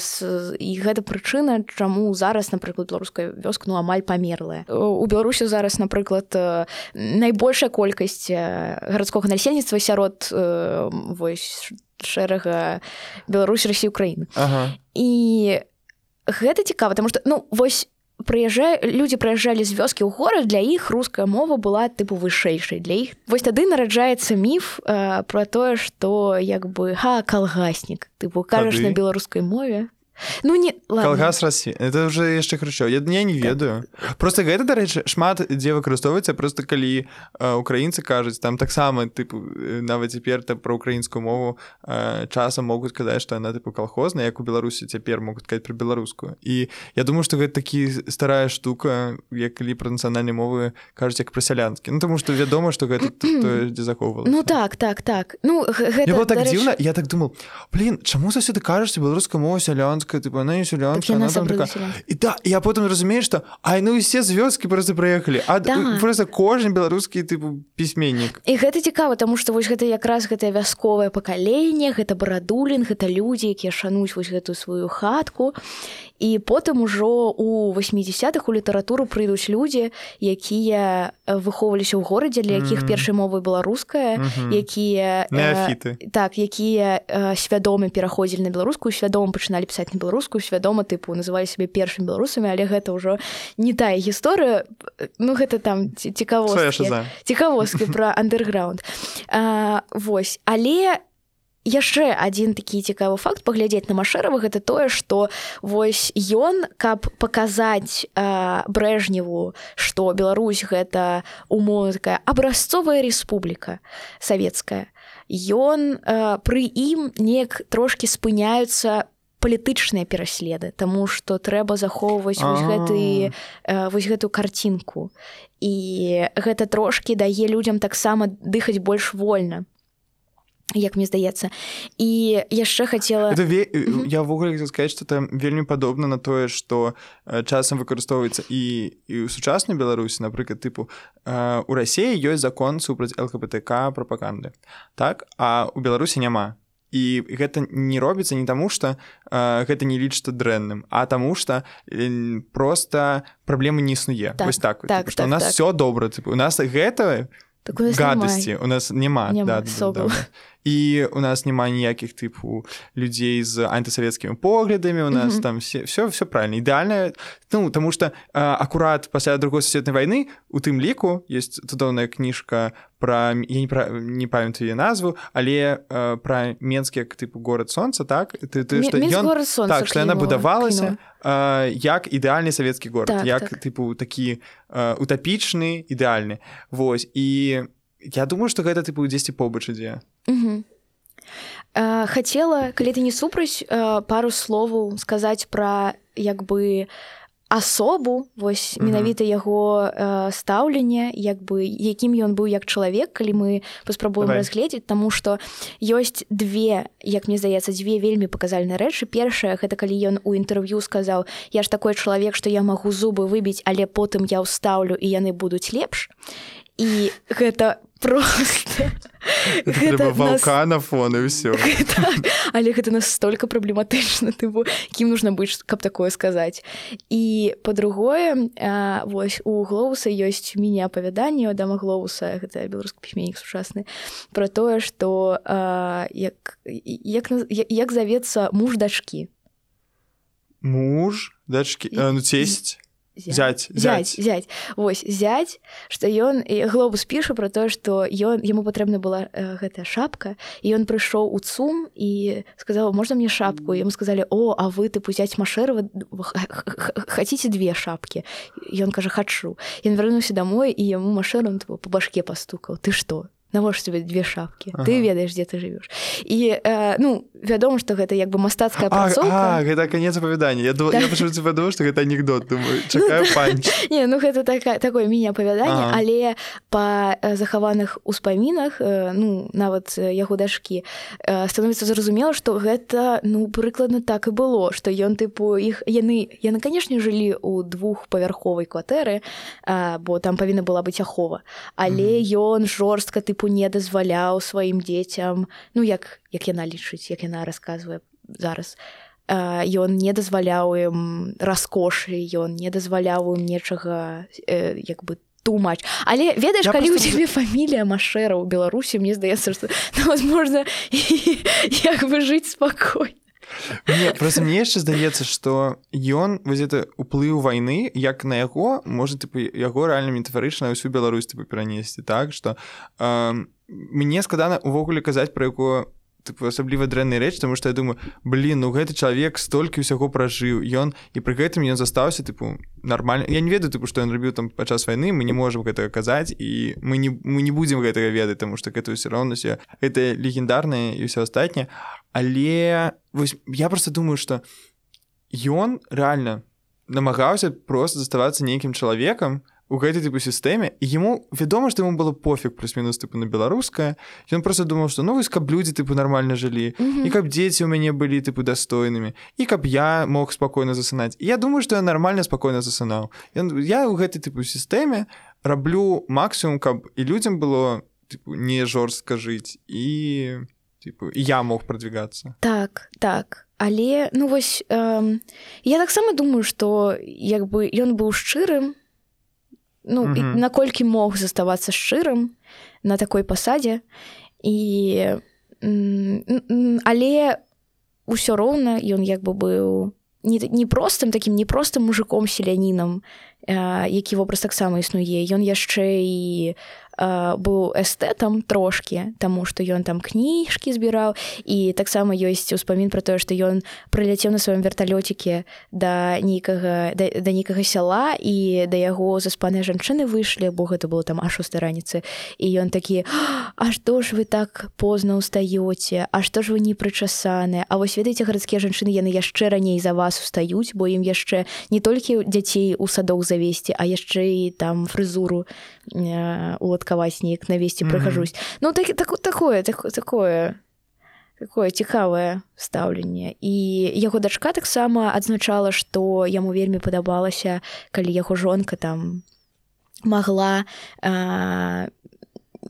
і гэта прычына, чаму зараз, напрыклад, беларуская вёска ну амаль памерлая. У Беларусі зараз, напрыклад, э, найбольшая колькасць гарадскога насельніцтва сярод э, вось шэрага Беларусь Росі Украіны ага. і гэта цікава потому что ну вось прыязджае людзі прыязджалі з вёскі ў горад для іх руская мова была тыпу вышэйшай для іх вось тады нараджаецца міф э, про тое что як бы га калгаснік тыпу кажаш на беларускай мове ну не калгас Росі это уже яшчэ хрущо я дня не ведаю. Просто гэта дарэчы шмат дзе выкарыстоўваецца просто калі украінцы кажуць там таксама тыпу нават цяпер там про украінскую мову часам могуць казаць што яна тыпу калхозна як у беларусі цяпер могуць казаць про беларускую і я думаю что гэта такі старая штука як калі пра нацыянальнай мовы кажуць як пра сялянскі ну тому что вядома что гэта дзе захоўвала ну так так так. Ну гэта, так дзіўна я так думал блин чаму заўсёды кажаш беларуская мова сялянска сялянская типа она не сялянская так она такая... і да я потым разумею что ай ну все з вёскі просто проехали. А да. просто кожны беларускі тыпу пісьменнік і гэта цікава тому что вось гэта якраз гэтае вясковае пакаленне гэта барадулін гэта людзі якія шануюць вось гэтую сваю хатку і потым ужо у 80-х у літаратуру прыйдуць людзі якія выхоўваліся ў горадзе для якіх першай мовы беларуская mm -hmm. якія э, так якія э, свядомы пераходзілі на беларускую свядома пачыналі пісаць на беларускую свядома тыпу называлі сябе першым беларусамі але гэта ўжо не тая гісторыя. Ну гэта там цікавоскі цікавоскі пра андерграунд Вось але яшчэ адзін такі цікавы факт паглядзець на машэрава гэта тое што вось ён каб паказаць брэжневу што Беларусь гэта умова такая абразцовая рэспубліка савецкая ён пры ім неяк трошки спыняюцца палітычныя пераследы Таму што трэба захоўваць вось гэты вось гэту карцінку. І гэта трошки дае людзям таксама дыхаць больш вольна як мне здаецца. І яшчэ хотела ве... я ввогуле сказать что там вельмі падобна на тое что часам выкарыстоўваецца і і ў сучаснай беларусі напрыклад тыпу у рассіі ёсць закон супраць лхбтк прапаганды так? А у беларусі няма і гэта не робіцца не таму что гэта не лічыцца дрэнным а таму что просто праблемы не існуе так, вось так, так, так у нас так. все добра тыпу у нас гэта гадасці у нас няма, няма да, да, да, да. І у нас няма ніякіх тыпу людзей з антысавецкімі поглядамі у нас mm -hmm. там все все все правильно. Ідэальна ну тому что акурат пасля другой сусветнай войны у тым ліку есть цудоўная кніжка про я не пра, не памятаю назву але э, про менскі як тыпу город солнца так? Ты, ты что ён так что яна будавалася э, як ідэальны савецкі город так, як так. тыпу такі э, утапічны ідэальны Вось і я думаю что гэта тыпу дзесьці побач ідзе Угу. Хацела, калі ты не супраць пару словаў сказаць пра як бы асобу вось менавіта яго стаўленне як бы якім ён быў як чалавек калі мы паспрабуем разгледзець. Таму што ёсць две як мне здаецца дзве вельмі паказальныя рэчы. Першае гэта калі ён у інтэрв'ю сказаў я ж такой чалавек што я магу зубы выбіць але потым я ўстаўлю і яны будуць лепш і гэта просто. Ваўка на фон і ўсё так, але гэта настолько праблематычна ты кім нужно быць каб такое сказаць і по-другое вось у глоуса ёсць міні апавяданне дама глоуса гэта беларускі пісьменнік сучасны про тое что як як як завецца муж дачкі муж дачкі ну цесць зять. Зять зять вось зять. Что ён глобус піша про тое что ён яму патрэбна была э, гэтая шапка і ён прыйшоў у цум і сказал можна мне шапку? Ему сказали о а вы ты пузяць машэрова хаце две шапки? Ён кажа хачу ён вярнуўся домой і яму машэрам по башке пастукаў ты что навошта тебе две шапки. Ага. ты ведаеш дзе ты живвеш і э, ну вядома что гэта як бы мастацкая гэта конец апавядання я думаю падумаю что гэта анекдот думаю ну, не ну гэта такая такое міні апавяданне ага. але по захаваных успамінах э, ну нават яго дашкі э, становіцца зразумела что гэта ну прыкладна так і было что ён тыпу іх яны яны канешне жылі у двухпавярховай кватэры бо там павінна была быць ахова але ён жорстка ты тыпу не дазваляў сваім дзецям ну як як яна лічыць як яна расказвае зараз. Ён не дазваляў ім раскошы ён не дазваляў ім нечага э, як бы тумач але ведаеш я калі просто... у цябе фамілія машэра ў беларусі мне здаецца што ну, возможно як бы жыць спакойна Мне, просто мне яшчэ здаецца што ён вось это уплыў вайны як на яго можа тыпу яго рэальна метафарычна ўсю Беларусь тыпу перанесці так што э, мне складана увогуле казаць пра якое асабліва дрэнны рэч тому что я думаю блин ну гэты чалавек столькі ўсяго пражыў ён і пры гэтым ён застаўся тыпу нормально я не ведаю тыпу што ён рабіў там падчас вайны мы не можемм гэтага казаць і мы не мы не будзем гэтага ведаць тому что гэта ўсё роўна гэта легендарнае і ўсё астатняе. Але вось я просто думаю что ён реально намагаўся просто заставацца нейкім чалавекам у гэтай тыпу сістэме ему вядома што ему было пофіг плюс-мінус тыпу на беларускае ён просто думаў што ну вось каб людзі тыпу нармальна жылі mm -hmm. і каб дзеці ў мяне былі тыпу дастойнымі і каб я мог спакойна засынаць я думаю што я нармальна спакойна засынаў ён я ў гэтай тыпу сістэме раблю максімум каб і людзям было тыпу, не жорстка жыць і типу я мог продвигаться. Так так. Але ну вось э, я таксама думаю что як бы ён быў шчырым ну mm -hmm. наколькі мог заставацца шчырым на такой пасадзе і але ўсё роўна ён як бы быў не, не простым таким непростым мужиком селянінам які вобраз таксама існуе ён яшчэ і быў эстэтам трошки таму што ён там кніжкі збіраў і таксама ёсць успамін про тое што ён прыляцеў на сваём верталёціке да нейкага да, да нейкага сяла і да яго заспаныя жанчыны выйшлі бо гэта было там аж шостой раніцы і ён такі А што ж вы так позна устаёце А што ж вы не прычасаныя А вось ведаеце гарадскія жанчыны яны яшчэ раней за вас устаюць бо ім яшчэ не толькі дзяцей у садоў завесці а яшчэ і там фрызуру у э, паспадкаваць неяк навесці прыхожусь ну так так такое так, такое такое цікавае стаўленне і яго дачка таксама адзначала што яму вельмі падабалася калі яго жонка там могла а,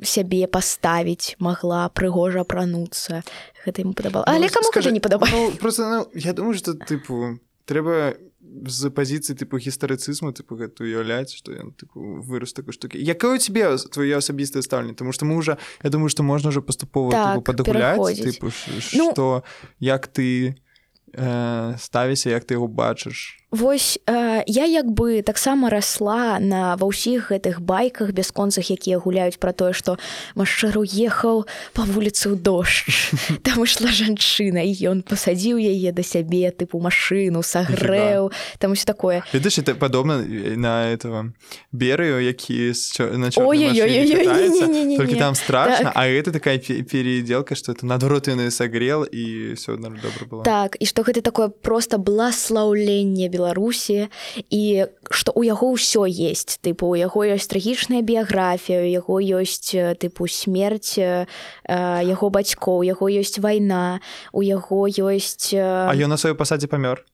сябе паставіць могла прыгожа апрануцца гэта ему падабала але Ну, каму скажи, не падабала Ну, просто ну, я думаю, што тыпу трэба з пазіцыі тыпу гістарыцызму тыпу гэта уяўляць што ён тыпу вырос такой штукі якое у тебе твоё асабістае стаўленне тому што мы уже я думаю што можна ўжо паступова Так, падагуляць тыпу Ну- што як ты э, ставіся як ты яго бачыш Вось э, я як бы таксама расла на ва ўсіх гэтых байках бясконцах якія гуляюць пра тое што машчару ехаў па вуліцы ў дождж там ішла жанчына і ён пасадзіў яе да сябе тыпу машыну сагрэў там усё такое ведаеш это падобна на этого берыю які толькі там страшно Так. а это такая пе- переделка что это наадварот ён сагрел і все добра было так і што гэта такое просто бласлаўленне беларусі. І што у яго ўсё есть. Тыпу у яго ёсць трагічная біяграфія у яго ёсць тыпу смерць э, яго бацькоў яго ёсць вайна у яго ёсць А ён на сваёй пасадзе памёр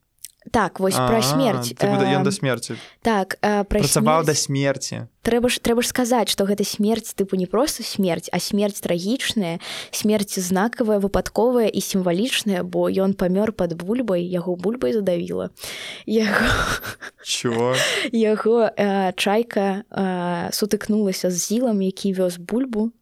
так вось пра смерць ён да смерці так э, пра працаваў да смерці трэба ж трэба ж сказаць што гэта смерць тыпу не просто смерць а смерць трагічная смерць знакавая выпадковая і сімвалічная бо ён памёр пад бульбай яго бульбай задавіла яго чё яго э, чайка э, сутыкнулася з зілам які вёз бульбу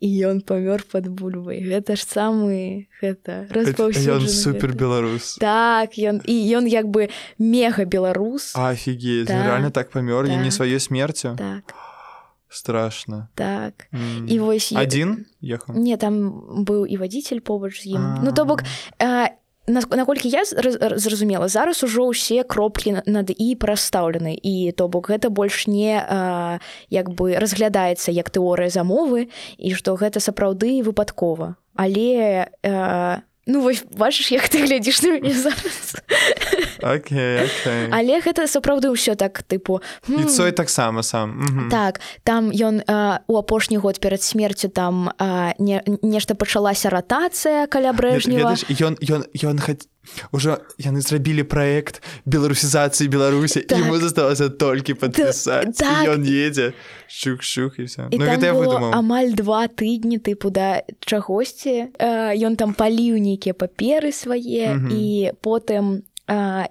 і ён памёр пад бульбай гэта ж самы гэта ён распаўсюджаны супер беларус так ён і ён як бы мега беларус офігеть Так, реально так памёр і не так. сваёй смерцю так. Страшно. Так. М. і вось адзін ехаў Не там быў і вадзіцель побач з ім А. Ну то бок э, наколькі я зра- зразумела зараз ужо ўсе кропкі на- над і прастаўлены і то бок гэта больш не э, як бы разглядаецца як тэорыя замовы і што гэта сапраўды выпадкова. Але э, ну вось бачыш як ты глядзіш на мяне зараз Окей, окей. але гэта сапраўды ўсё так тыпу «Хм, цой таксама сам Мгм. Так, там ён э, у апошні год перад смерцю там э, не, нешта пачалася ратацыя каля брэжнева. Ён ён ён хаць уже яны зрабілі праект беларусізацыі беларусі Так. ему засталася толькі падпісаць так. ён едзе шух-шух і все І ну гэта выдумаў амаль два тыдні тыпу да чагосьці э, ён там паліў нейкія паперы свае Мгм. і потым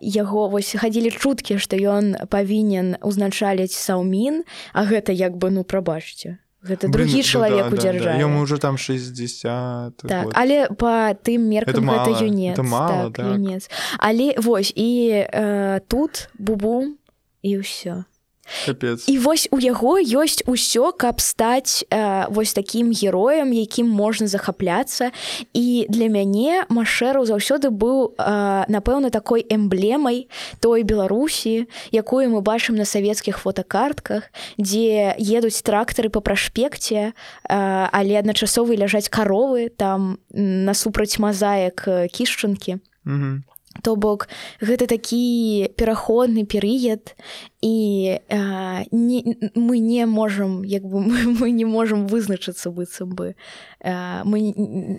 яго вось хадзілі чуткі што ён павінен узначаліць саўмін а гэта як бы ну прабачце гэта Блин, другі да, чалавек да, у да, дзяржаве Яму уже там 60 Так, год. але па тым меркам Это гэта юнец. мало, так, так. юнец. Але вось і э, тут бубу і ўсё Капец. і вось у яго ёсць усё каб стаць э, вось такім героем якім можна захапляцца і для мяне машэру заўсёды быў э, напэўна такой эмблемай той беларусі якую мы бачым на савецкіх фотокартках дзе едуць трактары по праспекце э, але адначасова ляжаць каровы там насупраць мазаек э, кішчынкі Мгм. То бок гэта такі пераходны перыяд і э, не, мы не можам як бы мы, мы не можам вызначыцца быццам бы. Э, мы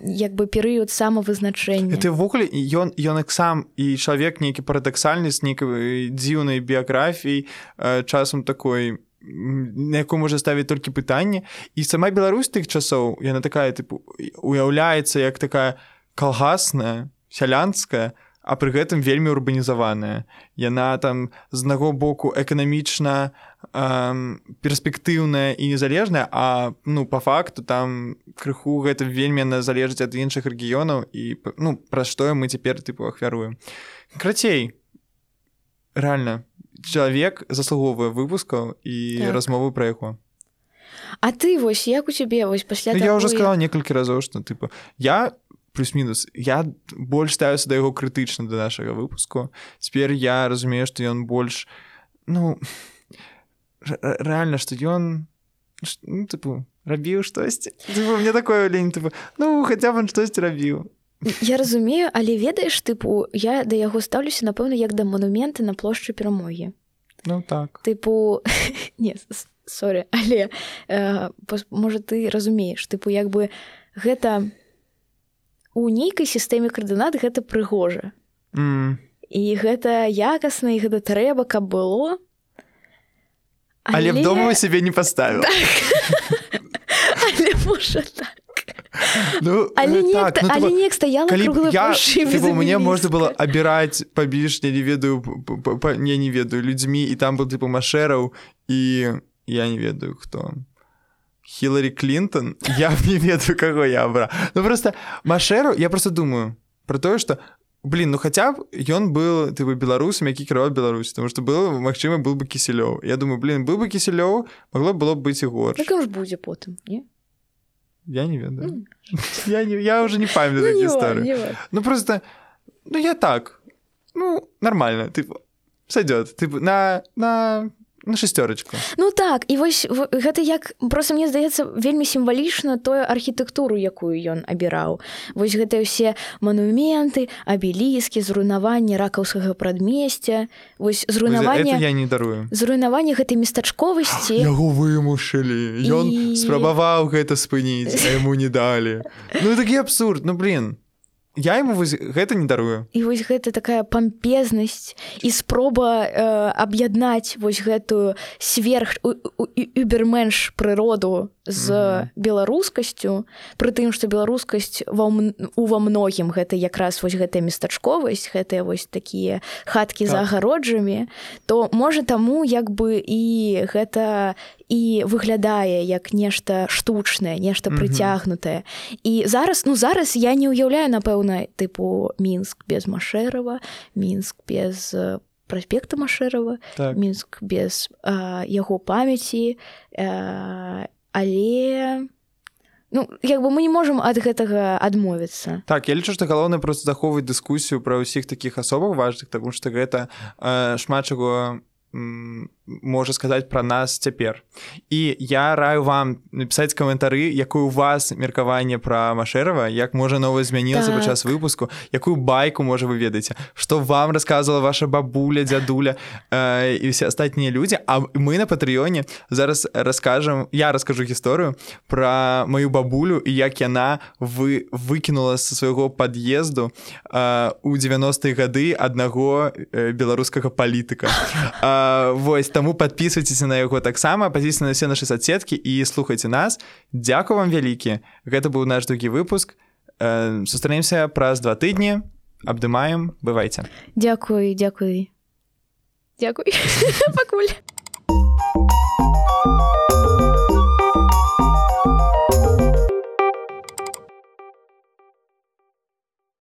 як бы перыяд самавызначэння. Это ўвогуле ён ён як сам і чалавек нейкі парадаксальны з нейкай дзіўнай біяграфіяй э, часам такой на якую можа ставіць толькі пытанне. І сама Беларусь тых часоў яна такая тыпу уяўляецца як такая калгасная сялянская а пры гэтым вельмі урбанізаваная. Яна там з аднаго боку эканамічна эм, перспектыўная і незалежная а ну по факту там крыху гэта вельмі яна залежыць ад іншых рэгіёнаў і ну пра што мы цяпер тыпу ахвяруем. Крацей реально чалавек заслугоўвае выпускаў і Так. размовы пра яго. А ты вось як у цябе вось пасля Ну, я уже таго, сказал некалькі разоў что типа я плюс-мінус я больш ставіўся да яго крытычна да нашага выпуску цяпер я разумею што ён больш ну рэальна што ён ну, тыпу рабіў штосьці мне такое лень типу, ну хаця б он штосьці рабіў Я разумею але ведаеш тыпу я да яго стаўлюся напэўна як да манумента на плошчы перамогі. Ну так. Тыпу не сорі але э, можа ты разумееш тыпу як бы гэта у нейкай сістэме каардынат гэта прыгожа mm. і гэта якасна і гэта трэба каб было але, але... дома сябе не паставіў так. але, можа, так. Ну, але не так, ну, але неяк стаяла я типа, мне можна было абіраць пабіж я не ведаю не не ведаю людзьмі і там был типа машэраў і я не ведаю хто хіларі клинтон? Я не ведаю каго я бра ну просто машэру я просто думаю про тое что блин ну хотя б ён был ты бы беларусам які кіраваў Беларусь потому что было магчыма был бы кісялёў я думаю блин был бы кісялёў могло было б быць і гор будзе потым не? Я не ведаю. Я не я уже не памятаю ну, историю ну просто ну я так. Ну нормально ты сойдет ты на на на шестерочку. Ну так і вось гэта як просто мне здаецца вельмі сімвалічна тую архітэктуру якую ён абіраў. Вось гэтыя ўсе манументы абеліскі зруйнаванне ракаўскага прадмесця. Вось зруйнаванне я не дарую. зруйнаванне гэтай местачковасці. Яго вымушылі. Ён і... спрабаваў гэта спыніць яму не далі. Ну такі абсурд. Ну блин я ему вось гэта не дарую і вось гэта такая пампезнасць і спроба э, аб'яднаць вось гэтую сверх уберменш прыроду з mm -hmm. беларускасцю пры тым што беларускасць ва ува многім гэта якраз вось гэтая местачковасць гэтыя вось такія хаткі так. за агароджамі то можа таму як бы і гэта і выглядае як нешта штучнае нешта прыцягнутае. І зараз ну зараз я не ўяўляю напэўна тыпу мінск без машэрава мінск без праспекта машэрава так. мінск без а, яго памяці а, але ну як бы мы не можемм ад гэтага адмовіцца. Так я лічу што галоўна просто захоўваць дыскусію пра ўсіх такіх асобах важных тому што гэта э, шмат чаго можа сказаць пра нас цяпер і я раю вам напісаць каментары якую у вас меркаванне пра машэрава як можа нова змянілася так. падчас выпуску якую байку можа вы ведаеце што вам рассказывала ваша бабуля дзядуля э, і все астатнія людзі А мы на патрыёне зараз раскажам я раскажу гісторыю пра маю бабулю і як яна вы выкінула са свайго пад'езду э, у 90-е гады аднаго э, беларускага палітыка э, вось там Таму подписывайтесь на яго таксама пазіцыя на все нашы соцсеткі і слухайте нас. Дякую вам вялікі гэта быў наш другі выпуск. Э, сустранемся праз два тыдні абдымаем бывайце Дякую дзякуй Дякуй пакуль